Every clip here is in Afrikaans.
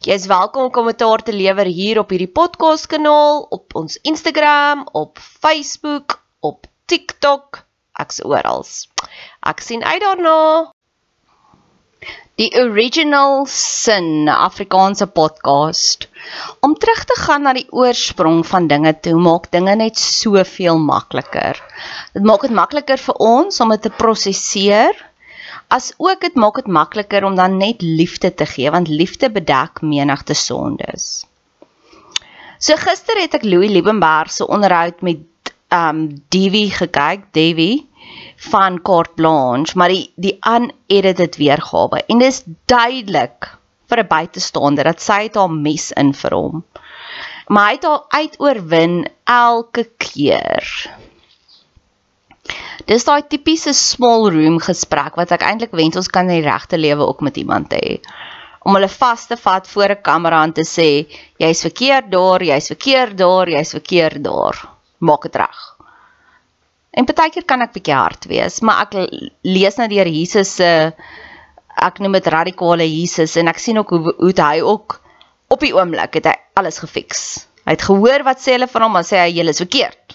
Jy is welkom om kommentaar te lewer hier op hierdie podcast kanaal, op ons Instagram, op Facebook, op TikTok, ek's oral. Ek sien uit daarna. Die original sin Afrikaanse podcast. Om terug te gaan na die oorsprong van dinge toe maak dinge net soveel makliker. Dit maak dit makliker vir ons om dit te prosesseer as ook dit maak dit makliker om dan net liefde te gee want liefde bedek menigte sondes. So gister het ek Louis Liebenberg se onderhoud met um Devi gekyk, Devi van Carte Blanche, maar die die unedited weergawe en dis duidelik vir 'n buitestander dat sy het haar mes in vir hom. Maar hy het haar uitoorwin elke keer. Dis daai tipiese small room gesprek wat ek eintlik wens ons kan in die regte lewe ook met iemand hê. Om hulle vas te vat voor 'n kamera en te sê jy's verkeerd daar, jy's verkeerd daar, jy's verkeerd daar. Maak dit reg. En partykeer kan ek bietjie hard wees, maar ek lees nou deur Jesus se ek noem dit radikale Jesus en ek sien ook hoe hoe hy ook op die oomblik het hy alles gefiks. Hy het gehoor wat sê hulle van hom, maar sê hy julle is verkeerd.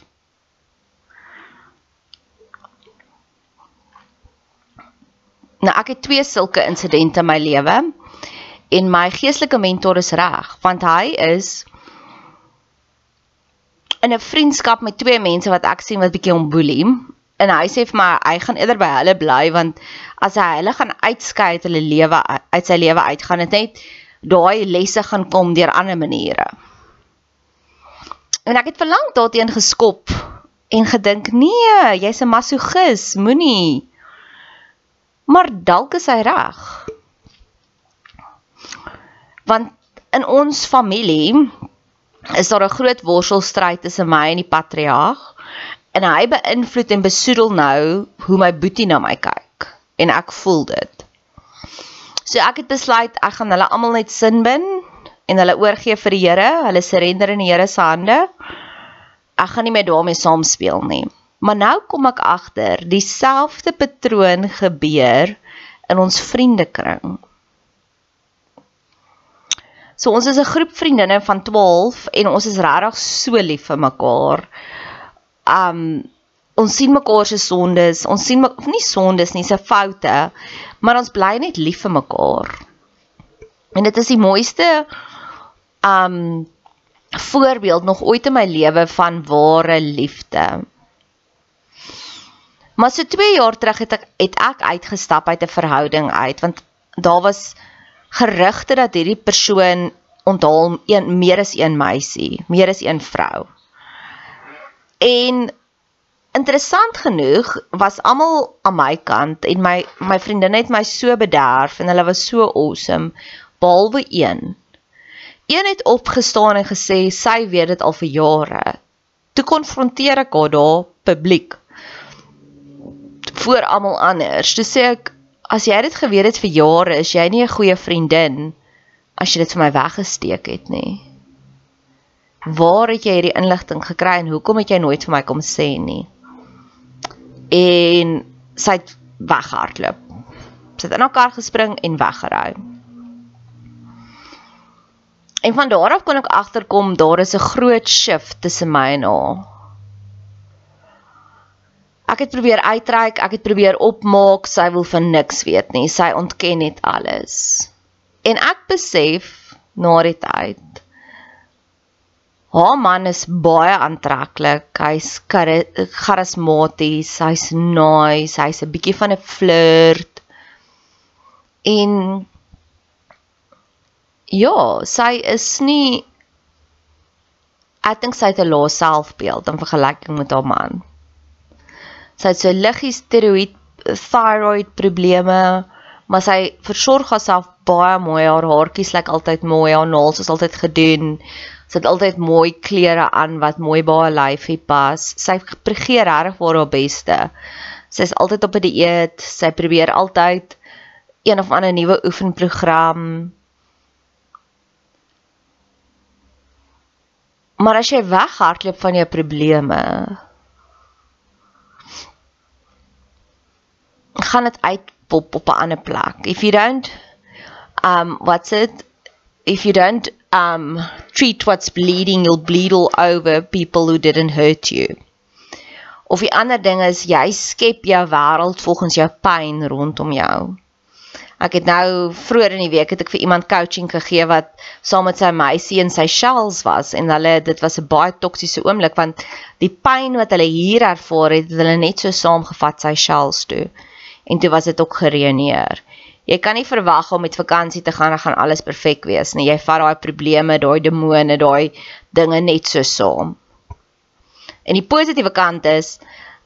Nou ek het twee sulke insidente in my lewe en my geestelike mentor is reg want hy is in 'n vriendskap met twee mense wat ek sien wat bietjie omboelie en hy sê vir my hy gaan eerder by hulle bly want as hy hulle gaan uitskei uit hulle lewe uit sy lewe uit gaan dit net daai lesse gaan kom deur ander maniere. En ek het verlang daarteen geskop en gedink nee, jy's 'n masogis, moenie maar dalk is hy reg. Want in ons familie is daar 'n groot worselstryd tussen my en die patriarg en hy beïnvloed en besoedel nou hoe my boetie na my kyk en ek voel dit. So ek het besluit ek gaan hulle almal net sin bin en hulle oorgee vir die Here, hulle surrender in die Here se hande. Ek gaan nie meer daarmee saam speel nie. Maar nou kom ek agter, dieselfde patroon gebeur in ons vriendekring. So ons is 'n groep vriendinne van 12 en ons is regtig so lief vir mekaar. Um ons sien mekaar se sondes, ons sien of nie sondes nie, se foute, maar ons bly net lief vir mekaar. En dit is die mooiste um voorbeeld nog ooit in my lewe van ware liefde. Maar so 2 jaar terug het ek het ek uitgestap uit 'n verhouding uit want daar was gerugte dat hierdie persoon onthaal een meer as een meisie, meer as een vrou. En interessant genoeg was almal aan my kant en my my vriendinne het my so bederf en hulle was so awesome behalwe een. Een het opgestaan en gesê sy weet dit al vir jare. Toe konfronteer ek haar daar publiek voor almal anders. Toe sê ek as jy dit geweet het vir jare, is jy nie 'n goeie vriendin as jy dit vir my weggesteek het nie. Waar het jy hierdie inligting gekry en hoekom het jy nooit vir my kom sê nie? En sy het weghardloop. Sy het in haar kar gespring en weggery. En van daar af kon ek agterkom daar is 'n groot shift tussen my en haar. Ek het probeer uitreik, ek het probeer opmaak, sy wil van niks weet nie. Sy ontken net alles. En ek besef na die tyd haar man is baie aantreklik. Hy's charismaties, hy's nice, hy's 'n bietjie van 'n flirt. En Ja, sy is nie ek dink sy het 'n lae selfbeeld in vergelyking met haar man. Sy het so liggies steroïd thyroid probleme, maar sy versorg haarself baie mooi. Haar haartjies lyk altyd mooi, haar naels is altyd gedoen. Sy het altyd mooi klere aan wat mooi by haar lyfie pas. Sy probeer regtig vir haar beste. Sy's altyd op 'n die dieet. Sy probeer altyd een of ander nuwe oefenprogram Maar as jy weghardloop van jou probleme, gaan dit uitpop op 'n ander plek. If you don't um what's it? If you don't um treat what's bleeding, you'll bleed all over people who didn't hurt you. Of die ander ding is jy skep jou wêreld volgens jou pyn rondom jou. Ek het nou vroeër in die week het ek vir iemand coaching gegee wat saam met sy meisie in sy shells was en hulle dit was 'n baie toksiese oomblik want die pyn wat hulle hier ervaar het, het hulle net so saamgevat sy shells toe. En toe was dit ook gereëneer. Jy kan nie verwag om met vakansie te gaan en gaan alles perfek wees nie. Jy vat daai probleme, daai demone, daai dinge net so saam. En die positiewe kant is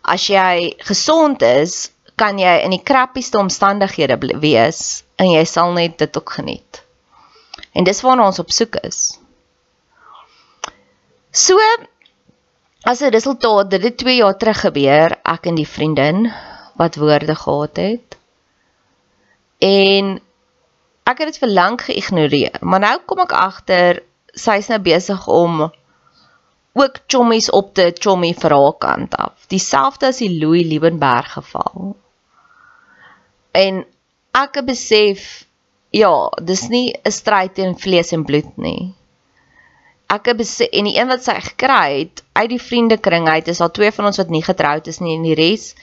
as jy gesond is, kan jy in die krappieste omstandighede wees en jy sal net dit ook geniet. En dis waarna ons op soek is. So as 'n resultaat dit het 2 jaar terug gebeur, ek en die vriendin wat woorde gehad het. En ek het dit vir lank geïgnoreer, maar nou kom ek agter sy's nou besig om ook chommies op te chommie vir haar kant af. Dieselfde as die Louis Liebenberg geval. En ek besef ja, dis nie 'n stryd teen vlees en bloed nie. Ek besef en die een wat sy gekry het uit die vriendekring uit is al twee van ons wat nie getroud is nie en die res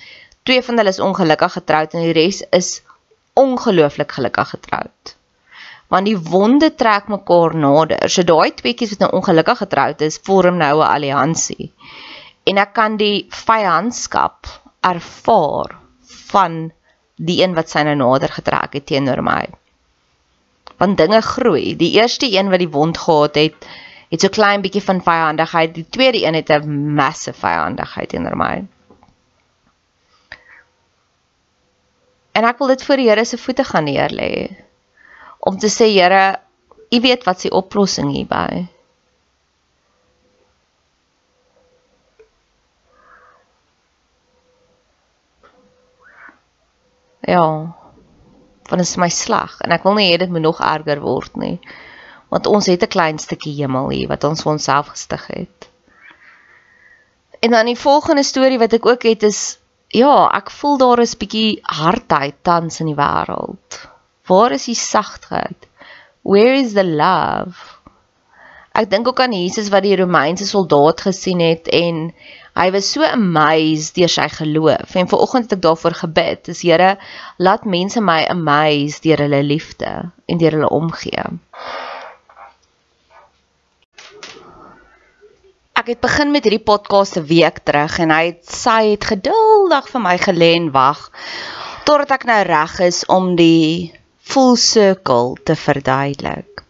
twee van hulle is ongelukkig getroud en die res is ongelooflik gelukkig getroud. Want die wonde trek mekaar nader. So daai tweeetjies wat nou ongelukkig getroud is, vorm nou 'n alliansie. En ek kan die vyandskap ervaar van die een wat sy nou nader getrek het teenoor my. Want dinge groei. Die eerste een wat die wond gehad het, het so klein bietjie van vyandigheid. Die tweede een het 'n massive vyandigheid teenoor my. En ek wil dit voor die Here se voete gaan neerlê om te sê Here, U weet wat se oplossing hierby. Ja. Want dit is my slag en ek wil nie hê dit moet nog erger word nie. Want ons het 'n klein stukkie hemel hier wat ons vir onsself gestig het. En dan die volgende storie wat ek ook het is ja, ek voel daar is bietjie hardheid tans in die wêreld. Waar is die sagtheid? Where is the love? Ek dink ook aan Jesus wat die Romeinse soldaat gesien het en Hy was so amazed deur sy geloof en vanoggend het ek daarvoor gebid. Dis Here, laat mense my amazed deur hulle liefde en deur hulle omgee. Ek het begin met hierdie podcast 'n week terug en hy het sy het geduldig vir my gelê en wag totdat ek nou reg is om die full circle te verduidelik.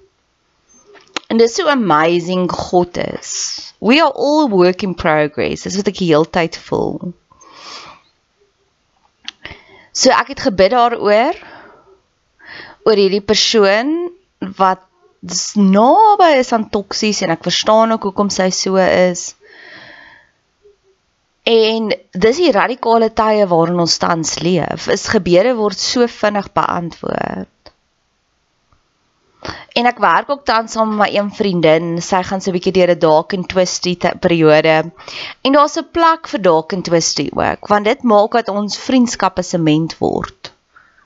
En dit is so amazing God is. We are all work in progress. Dis wat ek die hele tyd voel. So ek het gebid daaroor oor hierdie persoon wat naby is aan toksies en ek verstaan ook hoekom sy so is. En dis die radikale tye waarin ons tans leef. Is gebeure word so vinnig beantwoord. En ek werk ook tans saam met my een vriendin. Sy gaan so 'n bietjie deur 'n dark and twisty periode. En daar's 'n plek vir dark and twisty ook, want dit maak dat ons vriendskappe sement word.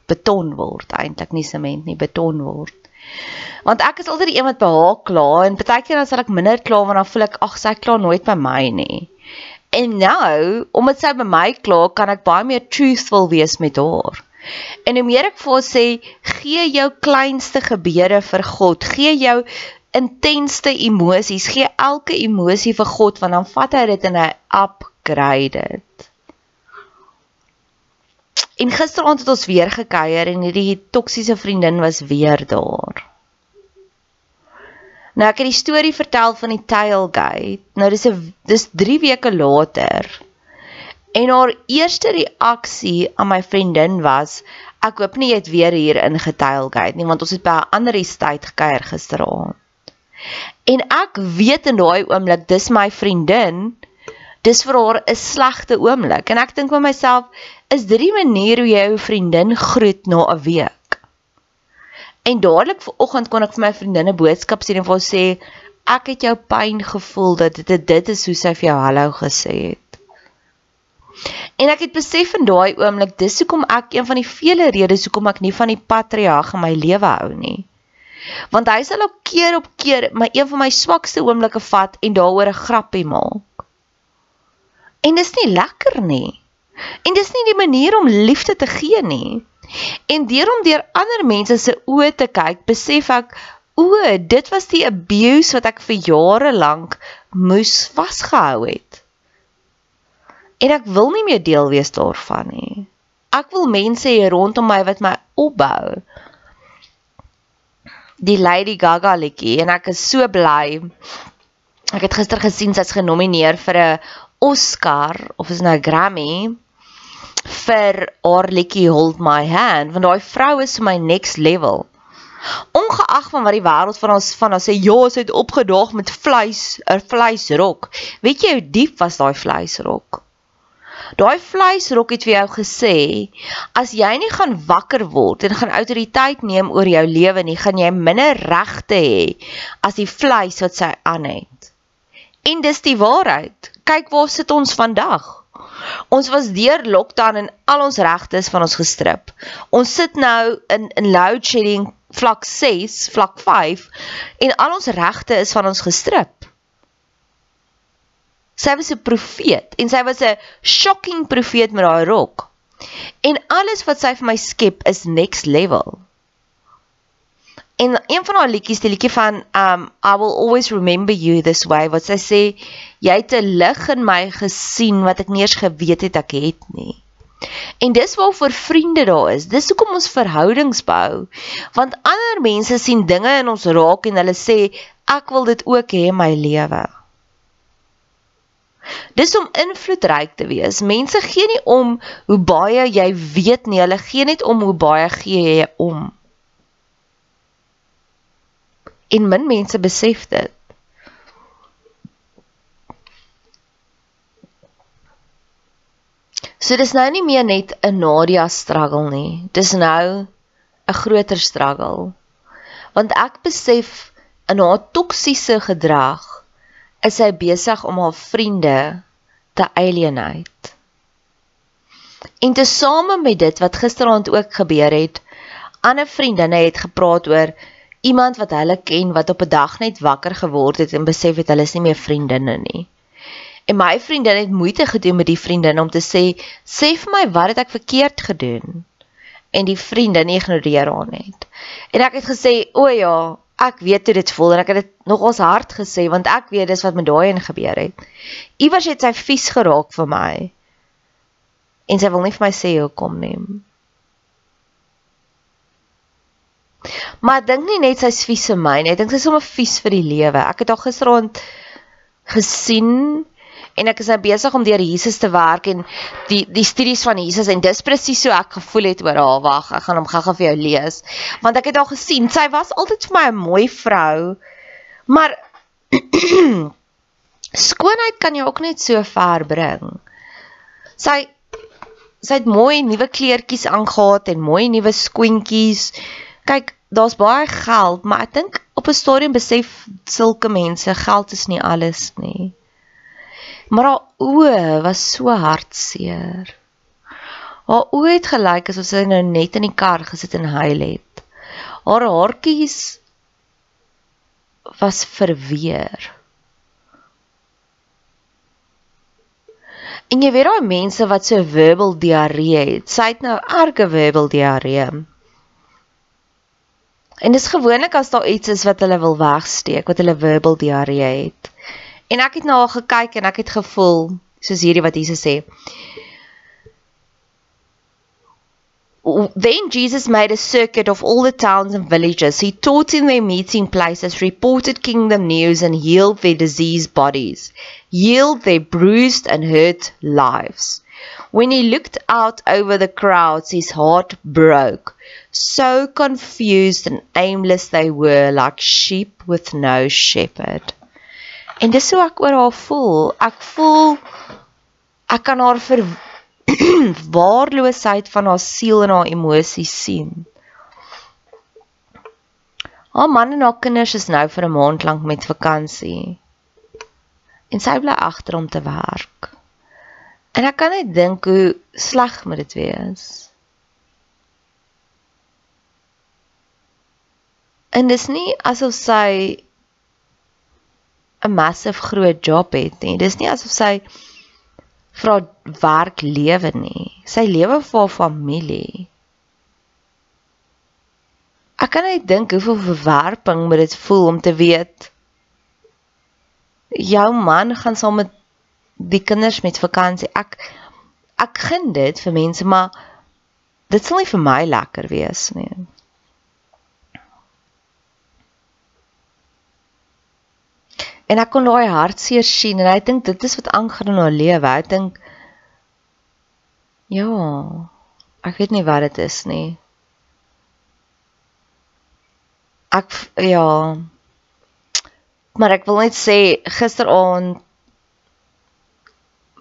Beton word eintlik nie sement nie, beton word. Want ek is altyd die een wat behaak kla en baie keer dan sal ek minder kla want dan voel ek ag sy kla nooit by my nie. En nou, omdat sy by my kla, kan ek baie meer truthful wees met haar. En hoe meer ek vir haar sê, gee jou kleinste gebeure vir God, gee jou intensste emosies, gee elke emosie vir God want dan vat hy dit en hy upgrade dit. En gisteraand het ons weer gekuier en hierdie toksiese vriendin was weer daar. Nou ek het die storie vertel van die tailgate. Nou dis 'n dis 3 weke later. En haar eerste reaksie aan my vriendin was ek hoop nie jy het weer hier in getailgate nie want ons het by 'n ander estate gekuier gisteraand. En ek weet in daai oomblik dis my vriendin. Dis vir haar 'n slegte oomblik en ek dink vir myself is dit die manier hoe jy jou vriendin groet na 'n week. En dadelik vanoggend kon ek vir my vriendin 'n boodskap stuur en vir haar sê ek het jou pyn gevoel dat dit dit is hoe sy vir jou hallo gesê het. En ek het besef in daai oomblik dis hoekom ek een van die vele redes hoekom ek nie van die patriarg in my lewe hou nie. Want hy sal ook keer op keer my een van my swakste oomblikke vat en daaroor 'n grappie maak. En dis nie lekker nie. En dis nie die manier om liefde te gee nie. En deur om deur ander mense se oë te kyk, besef ek o, dit was die abuse wat ek vir jare lank moes vasgehou het en ek wil nie meer deel wees daarvan nie. Ek wil mense hier rondom my wat my opbou. Die Lady Gaga liedjie en ek is so bly. Ek het gister gesien sy's genomineer vir 'n Oscar of is nou Grammy vir haar liedjie Hold My Hand want daai vrou is vir my next level. Ongeag van wat die wêreld van ons van ons sê ja, sy het opgedaag met vleis, 'n vleisrok. Weet jy hoe diep was daai vleisrok? Daai vleisrok het vir jou gesê, as jy nie gaan wakker word en gaan autoriteit neem oor jou lewe nie, gaan jy minder regte hê as die vleis wat sy aan het. En dis die waarheid. Kyk waar sit ons vandag. Ons was deur lockdown en al ons regte is van ons gestrip. Ons sit nou in in load shedding vlak 6, vlak 5 en al ons regte is van ons gestrip. Sy was 'n profeet en sy was 'n shocking profeet met haar rok. En alles wat sy vir my skep is next level. En een van haar liedjies, die liedjie van um I will always remember you this way wat sy sê jy het 'n lig in my gesien wat ek nie eens geweet het ek het nie. En dis waarvoor vriende daar is. Dis hoekom ons verhoudings bou. Want ander mense sien dinge in ons raak en hulle sê ek wil dit ook hê in my lewe. Dis om invloedryk te wees. Mense gee nie om hoe baie jy weet nie, hulle gee net om hoe baie gee jy om. En min mense besef dit. So dis nou nie meer net 'n Nadia struggle nie. Dis nou 'n groter struggle. Want ek besef in haar toksiese gedrag is sy besig om haar vriende te alienate. En tesame met dit wat gisteraand ook gebeur het, ander vriendinne het gepraat oor iemand wat hulle ken wat op 'n dag net wakker geword het en besef het hulle is nie meer vriendinne nie. En my vriendin het moeite gedoen met die vriendin om te sê, "Sê vir my wat het ek verkeerd gedoen?" En die vriendin ignoreer haar net. En ek het gesê, "O ja, ek weet hoe dit voel en ek het dit nog ons hard gesê want ek weet dis wat met daai en gebeur het. Iewers het sy vies geraak vir my. En sy wil nie vir my sê hoekom nie. Maar ek dink nie net sy's vies vir my nie, ek dink sy's sommer vies vir die lewe. Ek het haar gisterond gesien en ek is nou besig om deur Jesus te werk en die die studies van Jesus en dis presies so ek gevoel het oor haar. Wag, ek gaan hom gou-gou vir jou lees. Want ek het haar gesien, sy was altyd vir my 'n mooi vrou. Maar skoonheid kan jou ook net so ver bring. Sy sy het mooi nuwe kleertjies aangetree en mooi nuwe skoentjies. Kyk, daar's baie geld, maar ek dink op 'n stadium besef sulke mense geld is nie alles nie maar haar oë was so hartseer. Haar oë het gelyk asof sy nou net in die kar gesit en huil het. Haar haartjies was verweer. En jy weet daai mense wat so verbal diarree het, sy het nou erge verbal diarree. En dis gewoonlik as daar iets is wat hulle wil wegsteek, wat hulle verbal diarree het. En ek het na nou haar gekyk en ek het gevoel soos hierdie wat Jesus sê. Then Jesus made a circuit of all the towns and villages. He taught in their meeting places, reported kingdom news, and healed their diseased bodies, healed their bruised and hurt lives. When he looked out over the crowds, his heart broke. So confused and aimless they were, like sheep with no shepherd. En dis hoe ek oor haar voel. Ek voel ek kan haar ver waarloosheid van haar siel en haar emosies sien. Haar man en haar kinders is nou vir 'n maand lank met vakansie. En sy bly agter om te werk. En ek kan net dink hoe sleg moet dit wees. En dis nie asof sy 'n massive groot job het nie. Dis nie asof sy vir haar werk lewe nie. Sy lewe vir haar familie. Ek kan net dink hoeveel verwerping moet dit voel om te weet jou man gaan saam met die kinders met vakansie. Ek ek gun dit vir mense, maar dit sal nie vir my lekker wees nie. En ek kon daai hartseer sien en ek dink dit is wat aangaan in haar lewe. Ek dink ja, ek weet nie wat dit is nie. Ek ja. Maar ek wil net sê gisteraand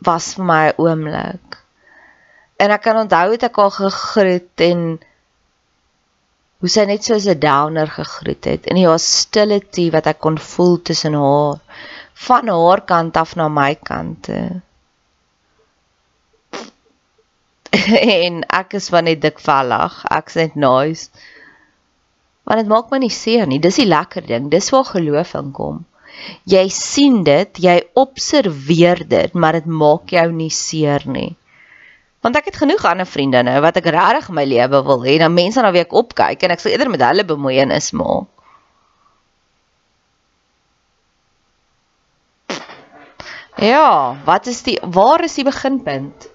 was vir my oomblik. En ek kan onthou het ek al gegroet en hoe sy net soos 'n downer gegroet het en die hostility wat ek kon voel tussen haar van haar kant af na my kant toe. en ek is van net dikvallig, ek sê net nice. Want dit maak my nie seer nie, dis die lekker ding, dis waar geloof inkom. Jy sien dit, jy observeer dit, maar dit maak jou nie seer nie. Want ek het genoeg ander vriendinne wat ek regtig in my lewe wil hê, dan mense na wie ek opkyk en ek sal eerder met hulle bemoeienis maak. Ja, wat is die waar is die beginpunt?